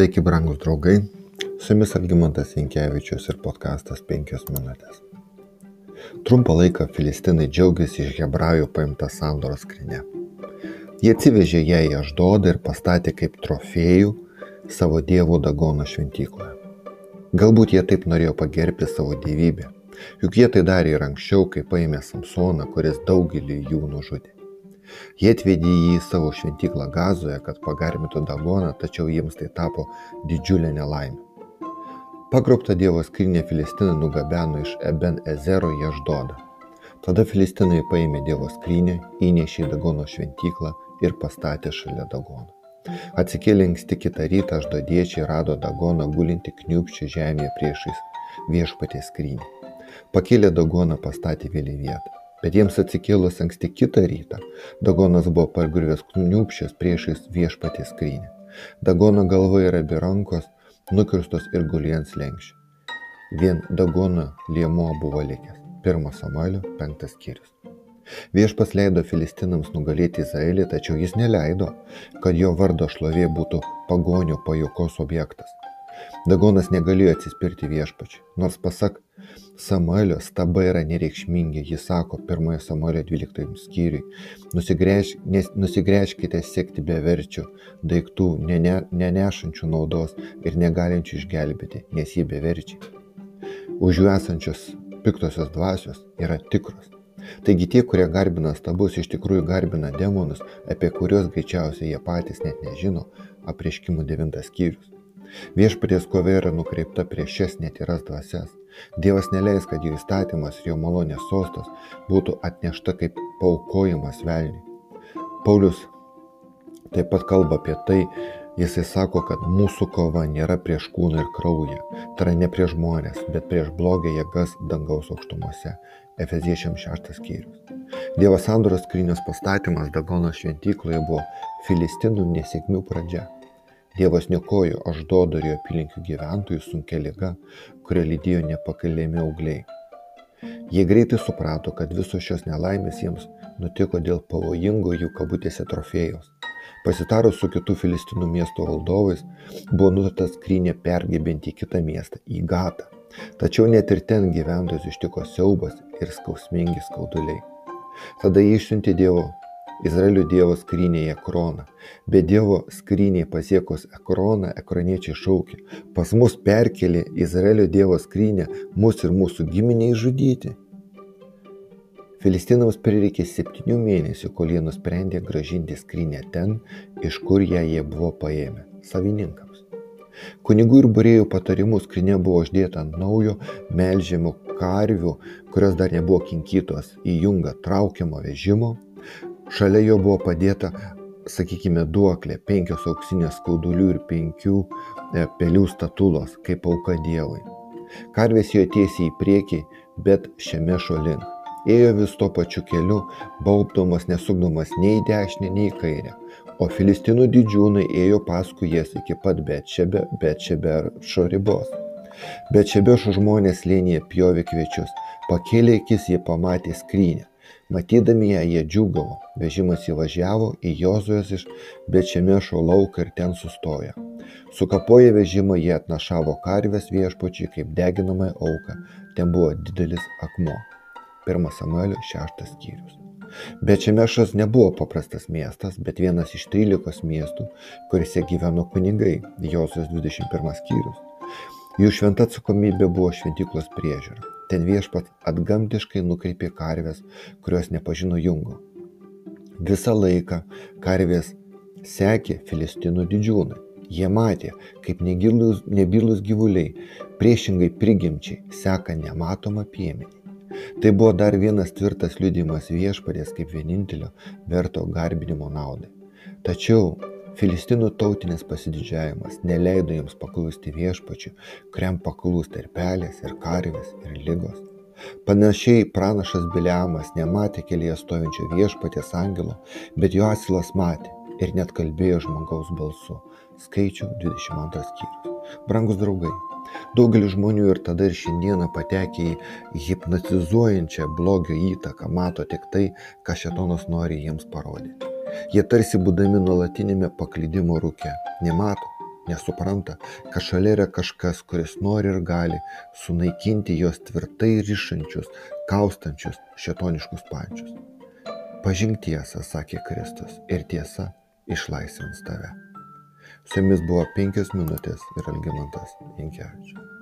Sveiki, brangūs draugai. Su jumis Algymantas Inkevičius ir podkastas 5 minutės. Trumpą laiką filistinai džiaugiasi iš hebrajų paimta sandoros skrinė. Jie atsivežė ją į Aždodą ir pastatė kaip trofėjų savo dievų Dagono šventykloje. Galbūt jie taip norėjo pagerbti savo gyvybę, juk jie tai darė ir anksčiau, kai paėmė Samsoną, kuris daugelį jų nužudė. Jie atvedė jį į savo šventyklą Gazoje, kad pagarbintų Dagoną, tačiau jiems tai tapo didžiulė nelaimė. Pagrobtą Dievo skrinę Filistinai nugabeno iš Eben Ezero į Aždodą. Tada Filistinai paėmė Dievo skrinę, įnešė į Dagono šventyklą ir pastatė šalia Dagono. Atsikėlė anksti kitą rytą aždodiečiai rado Dagoną gulinti kniupčių žemėje priešais viešpatės skrynį. Pakėlė Dagoną pastatė vėl į vietą. Bet jiems atsikėlus anksti kitą rytą, Dagonas buvo pargriuvęs kniūpščias priešais viešpatės skrynę. Dagono galva ir abi rankos nukirstos ir guliens lenkščių. Vien Dagono liemuo buvo likęs. Pirmas Samuelio penktas skyrius. Viešpas leido filistinams nugalėti Izraelį, tačiau jis neleido, kad jo vardo šlovė būtų pagonio pajokos objektas. Dagonas negalėjo atsispirti viešpačiui, nors pasak Samuelio stabai yra nereikšmingi, jis sako 1 Samuelio 12 skyriui, Nusigrėž, nusigrėžkite sekti beverčių daiktų, nene, nenešančių naudos ir negalinčių išgelbėti, nes jie beverčiai. Už jų esančios piktosios dvasios yra tikros. Taigi tie, kurie garbina stabus, iš tikrųjų garbina demonus, apie kuriuos greičiausiai jie patys net nežino, apriškimų devintas skyrius. Viešpaties kova yra nukreipta prieš šias netyras dvasias. Dievas neleis, kad jų įstatymas ir jo malonės sostas būtų atnešta kaip paukojimas velniui. Paulius taip pat kalba apie tai, jisai sako, kad mūsų kova nėra prieš kūną ir kraują, tai yra ne prieš žmonės, bet prieš blogį jėgas dangaus aukštumose. Efeziečiam šeštas skyrius. Dievo sandoros skrynios pastatymas Dagono šventykloje buvo filistinų nesėkmių pradžia. Dievas niokojo Aždodo ir jo apylinkių gyventojų sunkia liga, kurią lydėjo nepakalėmi augliai. Jie greitai suprato, kad visos šios nelaimės jiems nutiko dėl pavojingo jų kabutėse trofėjos. Pasitarus su kitų filistinų miestų valdovais, buvo nutarta skrynė pergebinti į kitą miestą, į Gatą. Tačiau net ir ten gyventojus ištiko siaubas ir skausmingi skauduliai. Tada jie išsiuntė Dievo Izraelio Dievo skrynė į Ekroną. Bet Dievo skryniai pasiekus Ekroną, ekroniečiai šaukė, pas mus perkelė Izraelio Dievo skrynę mus ir mūsų giminiai žudyti. Filistinams prireikė septynių mėnesių, kol jie nusprendė gražinti skrynę ten, iš kur ją jie buvo paėmę - savininkams. Kunigų ir burėjų patarimų skrinė buvo uždėta ant naujo melžimo karvių, kurios dar nebuvo kinkytos į jungą traukiamo vežimo Šalia jo buvo padėta, sakykime, duoklė, penkios auksinės skaudulių ir penkių e, pelių statulos, kaip auka Dievui. Karvės jo tiesiai į priekį, bet šiame šolin. Ėjo vis tuo pačiu keliu, baubdamas nesukdamas nei į dešinę, nei į kairę. O filistinų didžiūnai ėjo paskui jas iki pat Betšebe, Betšebe šio ribos. Betšebe šio žmonės lėnėje pjovė kviečius. Pakėlė akis, jie pamatė skrynę. Matydami ją jie džiūgavo, vežimas įvažiavo į Jozuės iš Bečemešo lauką ir ten sustojo. Sukapoję vežimą jie atnašavo karvės viešpačiui kaip deginamąją auką, ten buvo didelis akmuo. 1 Samuelio 6 skyrius. Bečemešas nebuvo paprastas miestas, bet vienas iš 13 miestų, kuriuose gyveno kunigai, Josios 21 skyrius. Jų šventa atsakomybė buvo šventyklos priežiūra. Ten viešpats atgamtiškai nukreipė karves, kurios nepažino jungo. Visą laiką karvės sekė filistinų didžiūnai. Jie matė, kaip negilus, nebylus gyvuliai priešingai prigimčiai seka nematomą piemenį. Tai buvo dar vienas tvirtas liudimas viešpadės kaip vienintelio verto garbinimo naudai. Tačiau Filistinų tautinis pasididžiavimas neleido jiems paklusti viešpačiu, kuriam paklūsta ir pelės, ir karvės, ir lygos. Panašiai pranašas Biliamas nematė kelyje stovinčio viešpatės angelo, bet jo asilas matė ir net kalbėjo žmogaus balsu. Skaičių 22 skyrius. Brangus draugai, daugelis žmonių ir tada ir šiandieną patekę į hipnotizuojančią blogio įtaką mato tik tai, ką šetonas nori jiems parodyti. Jie tarsi būdami nuolatinėme paklydimo rūke. Nemato, nesupranta, kad šalia yra kažkas, kuris nori ir gali sunaikinti jos tvirtai ryšančius, kaustančius šetoniškus pančius. Pažink tiesą, sakė Kristus, ir tiesa išlaisvins tave. Su jumis buvo penkios minutės ir Algimantas Jankievičius.